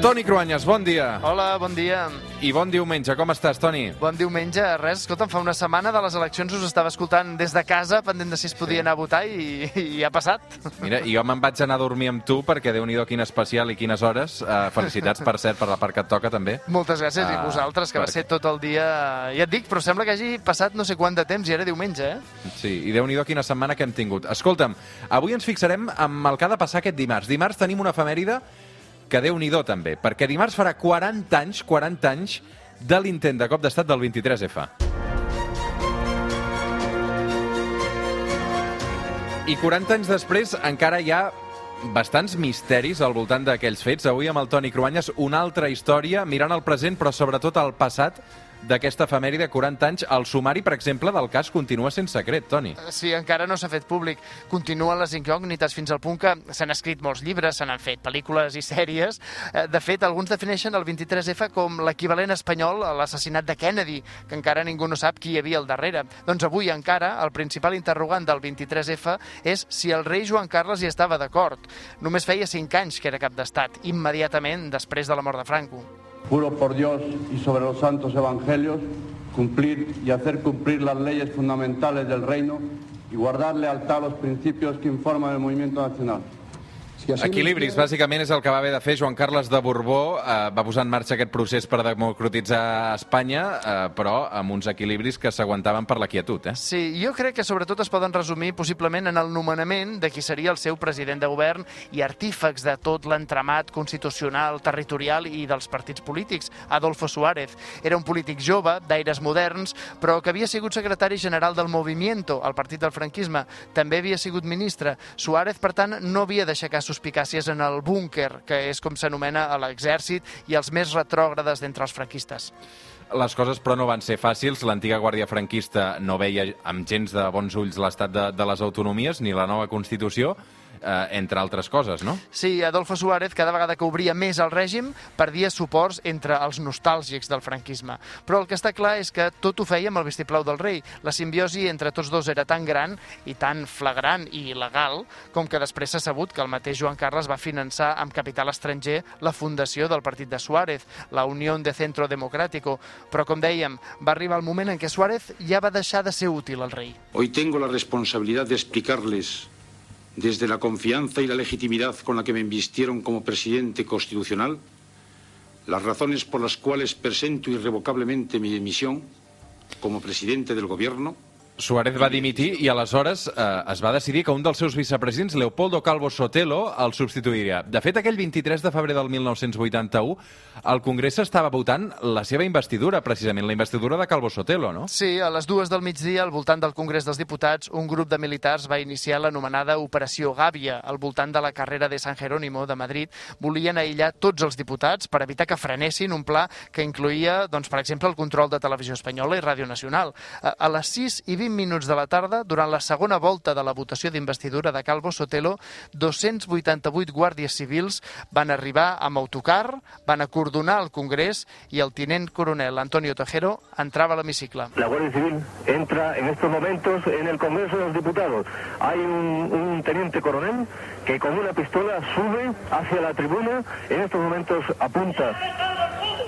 Toni Cruanyes, bon dia. Hola, bon dia. I bon diumenge. Com estàs, Toni? Bon diumenge. Res, escolta'm, fa una setmana de les eleccions us estava escoltant des de casa, pendent de si es podia sí. anar a votar, i, i ha passat. Mira, jo me'n vaig anar a dormir amb tu, perquè déu nhi quin especial i quines hores. Uh, felicitats, per cert, per la part que et toca, també. Moltes gràcies, uh, i vosaltres, que perquè... va ser tot el dia... Ja et dic, però sembla que hagi passat no sé quant de temps, i era diumenge, eh? Sí, i déu nhi quina setmana que hem tingut. Escolta'm, avui ens fixarem amb el que ha de passar aquest dimarts. Dimarts tenim una efemèride que déu nhi també, perquè dimarts farà 40 anys, 40 anys, de l'intent de cop d'estat del 23F. I 40 anys després encara hi ha bastants misteris al voltant d'aquells fets. Avui amb el Toni Cruanyes una altra història, mirant el present però sobretot el passat d'aquesta efemèride 40 anys. El sumari, per exemple, del cas continua sent secret, Toni. Sí, encara no s'ha fet públic. Continuen les incògnites fins al punt que s'han escrit molts llibres, se n'han fet pel·lícules i sèries. Eh, de fet, alguns defineixen el 23F com l'equivalent espanyol a l'assassinat de Kennedy, que encara ningú no sap qui hi havia al darrere. Doncs avui encara el principal interrogant del 23F és si el rei Joan Carles hi estava d'acord. Només feia 5 anys que era cap d'estat, immediatament després de la mort de Franco. Juro por Dios y sobre los santos evangelios cumplir y hacer cumplir las leyes fundamentales del reino y guardar lealtad a los principios que informan el movimiento nacional. Equilibris, bàsicament, és el que va haver de fer Joan Carles de Borbó. Eh, va posar en marxa aquest procés per democratitzar Espanya, eh, però amb uns equilibris que s'aguantaven per la quietud. Eh? Sí, jo crec que sobretot es poden resumir possiblement en el nomenament de qui seria el seu president de govern i artífex de tot l'entramat constitucional, territorial i dels partits polítics, Adolfo Suárez. Era un polític jove, d'aires moderns, però que havia sigut secretari general del Movimiento, el partit del franquisme. També havia sigut ministre. Suárez, per tant, no havia d'aixecar suspicàcies en el búnquer, que és com s'anomena a l'exèrcit, i els més retrògrades d'entre els franquistes. Les coses, però, no van ser fàcils. L'antiga Guàrdia Franquista no veia amb gens de bons ulls l'estat de, de les autonomies ni la nova Constitució eh, entre altres coses, no? Sí, Adolfo Suárez cada vegada que obria més el règim perdia suports entre els nostàlgics del franquisme. Però el que està clar és que tot ho feia amb el vistiplau del rei. La simbiosi entre tots dos era tan gran i tan flagrant i il·legal com que després s'ha sabut que el mateix Joan Carles va finançar amb capital estranger la fundació del partit de Suárez, la Unió de Centro Democrático. Però, com dèiem, va arribar el moment en què Suárez ja va deixar de ser útil al rei. Hoy tengo la responsabilidad de explicarles desde la confianza y la legitimidad con la que me invistieron como presidente constitucional, las razones por las cuales presento irrevocablemente mi dimisión como presidente del Gobierno Suárez va dimitir i aleshores eh, es va decidir que un dels seus vicepresidents, Leopoldo Calvo Sotelo, el substituiria. De fet, aquell 23 de febrer del 1981, el Congrés estava votant la seva investidura, precisament, la investidura de Calvo Sotelo, no? Sí, a les dues del migdia, al voltant del Congrés dels Diputats, un grup de militars va iniciar l'anomenada Operació Gàbia, al voltant de la carrera de San Jerónimo de Madrid. Volien aïllar tots els diputats per evitar que frenessin un pla que incluïa, doncs, per exemple, el control de Televisió Espanyola i Ràdio Nacional. A, a les 6 i 20 20 minuts de la tarda, durant la segona volta de la votació d'investidura de Calvo Sotelo, 288 guàrdies civils van arribar amb autocar, van acordonar el Congrés i el tinent coronel Antonio Tejero entrava a l'hemicicle. La Guardia Civil entra en estos momentos en el Congreso de los Diputados. Hay un, un teniente coronel que con una pistola sube hacia la tribuna, en estos momentos apunta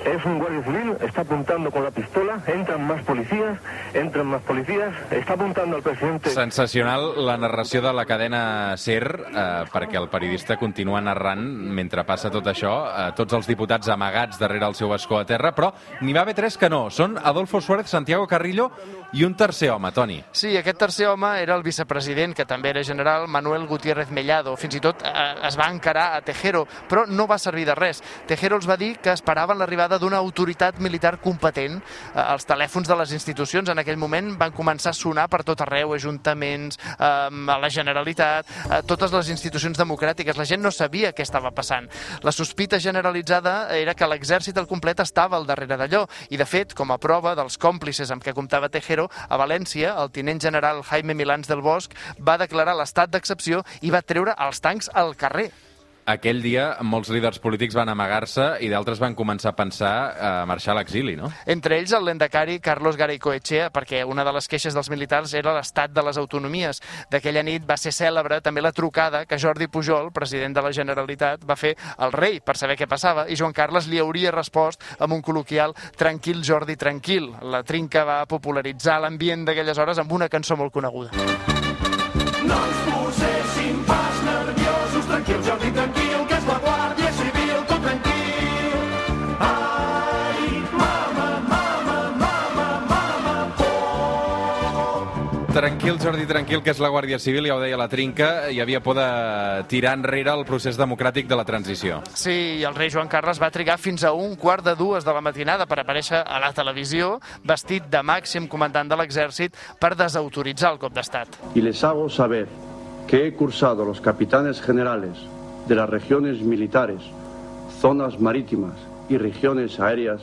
es un guardia civil, está apuntando con la pistola, entran más policías, entran más policías, està apuntant al president. Sensacional la narració de la cadena SER, eh, perquè el periodista continua narrant mentre passa tot això, eh, tots els diputats amagats darrere el seu escó a terra, però n'hi va haver tres que no. Són Adolfo Suárez, Santiago Carrillo i un tercer home, Toni. Sí, aquest tercer home era el vicepresident, que també era general, Manuel Gutiérrez Mellado. Fins i tot eh, es va encarar a Tejero, però no va servir de res. Tejero els va dir que esperaven l'arribada d'una autoritat militar competent. Eh, els telèfons de les institucions en aquell moment van començar a sonar per tot arreu, ajuntaments, eh, a la Generalitat, a totes les institucions democràtiques. La gent no sabia què estava passant. La sospita generalitzada era que l'exèrcit al complet estava al darrere d'allò i, de fet, com a prova dels còmplices amb què comptava Tejero, a València, el tinent general Jaime Milans del Bosch va declarar l'estat d'excepció i va treure els tancs al carrer. Aquell dia molts líders polítics van amagar-se i d'altres van començar a pensar a marxar a l'exili, no? Entre ells el lendacari Carlos Garaycoechea, perquè una de les queixes dels militars era l'estat de les autonomies. D'aquella nit va ser cèlebre també la trucada que Jordi Pujol, president de la Generalitat, va fer al rei per saber què passava i Joan Carles li hauria respost amb un col·loquial Tranquil, Jordi, tranquil. La trinca va popularitzar l'ambient d'aquelles hores amb una cançó molt coneguda. No ens poséssim pas nerviosos, tranquil, Jordi, tranquil, Tranquil, Jordi, tranquil, que és la Guàrdia Civil, ja ho deia la Trinca, hi havia por de tirar enrere el procés democràtic de la transició. Sí, i el rei Joan Carles va trigar fins a un quart de dues de la matinada per aparèixer a la televisió, vestit de màxim comandant de l'exèrcit, per desautoritzar el cop d'estat. I les hago saber que he cursado los capitanes generales de las regiones militares, zonas marítimas y regiones aéreas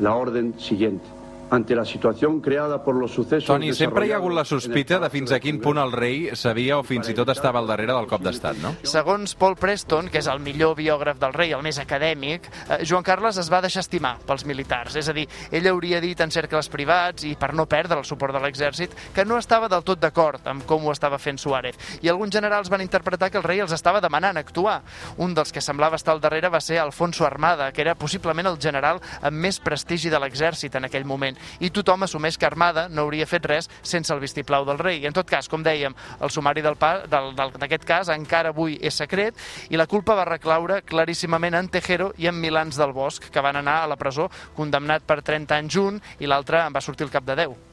la orden siguiente. Ante la situació creada per los sucesos... Toni, sempre hi ha hagut la sospita de fins a quin punt el rei sabia o fins i tot estava al darrere del cop d'estat, no? Segons Paul Preston, que és el millor biògraf del rei, el més acadèmic, eh, Joan Carles es va deixar estimar pels militars. És a dir, ell hauria dit en cercles privats i per no perdre el suport de l'exèrcit que no estava del tot d'acord amb com ho estava fent Suárez. I alguns generals van interpretar que el rei els estava demanant actuar. Un dels que semblava estar al darrere va ser Alfonso Armada, que era possiblement el general amb més prestigi de l'exèrcit en aquell moment i tothom assumeix que Armada no hauria fet res sense el vistiplau del rei. I en tot cas, com dèiem, el sumari d'aquest cas encara avui és secret i la culpa va reclaure claríssimament en Tejero i en Milans del Bosc, que van anar a la presó condemnat per 30 anys un i l'altre en va sortir al cap de 10.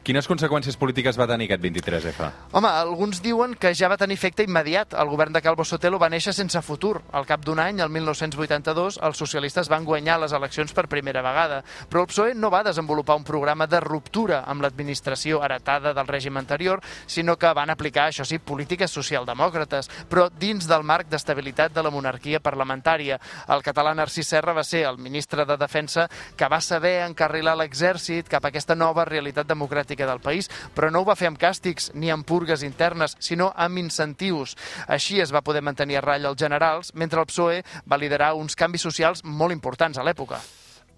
Quines conseqüències polítiques va tenir aquest 23F? Home, alguns diuen que ja va tenir efecte immediat. El govern de Calvo Sotelo va néixer sense futur. Al cap d'un any, el 1982, els socialistes van guanyar les eleccions per primera vegada. Però el PSOE no va desenvolupar un programa de ruptura amb l'administració heretada del règim anterior, sinó que van aplicar, això sí, polítiques socialdemòcrates, però dins del marc d'estabilitat de la monarquia parlamentària. El català Narcís Serra va ser el ministre de Defensa que va saber encarrilar l'exèrcit cap a aquesta nova realitat democràtica democràtica del país, però no ho va fer amb càstigs ni amb purgues internes, sinó amb incentius. Així es va poder mantenir a ratlla els generals, mentre el PSOE va liderar uns canvis socials molt importants a l'època.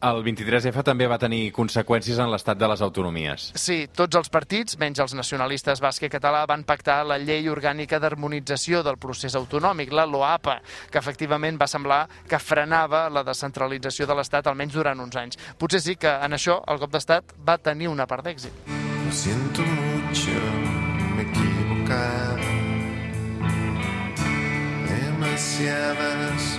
El 23F també va tenir conseqüències en l'estat de les autonomies. Sí, tots els partits, menys els nacionalistes basc i català, van pactar la llei orgànica d'harmonització del procés autonòmic, la LOAPA, que efectivament va semblar que frenava la descentralització de l'Estat almenys durant uns anys. Potser sí que en això el cop d'Estat va tenir una part d'èxit. Siento mucho, me he equivocado. Demasiadas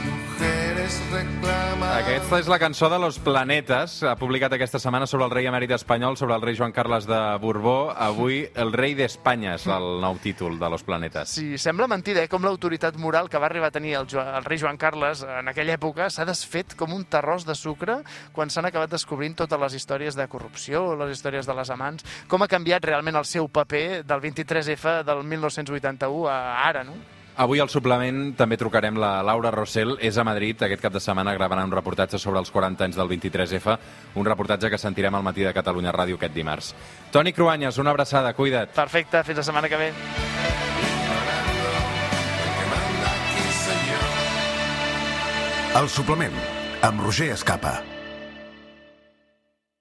Aquesta és la cançó de Los Planetes, ha publicat aquesta setmana sobre el rei emèrit espanyol, sobre el rei Joan Carles de Borbó. Avui, el rei d'Espanya és el nou títol de Los Planetes. Sí, sembla mentida, eh? com l'autoritat moral que va arribar a tenir el, jo el rei Joan Carles en aquella època s'ha desfet com un terròs de sucre quan s'han acabat descobrint totes les històries de corrupció, les històries de les amants, com ha canviat realment el seu paper del 23F del 1981 a ara, no? Avui al suplement també trucarem la Laura Rossell, és a Madrid, aquest cap de setmana gravarà un reportatge sobre els 40 anys del 23F, un reportatge que sentirem al matí de Catalunya Ràdio aquest dimarts. Toni Cruanyes, una abraçada, cuida't. Perfecte, fins la setmana que ve. El suplement, amb Roger Escapa.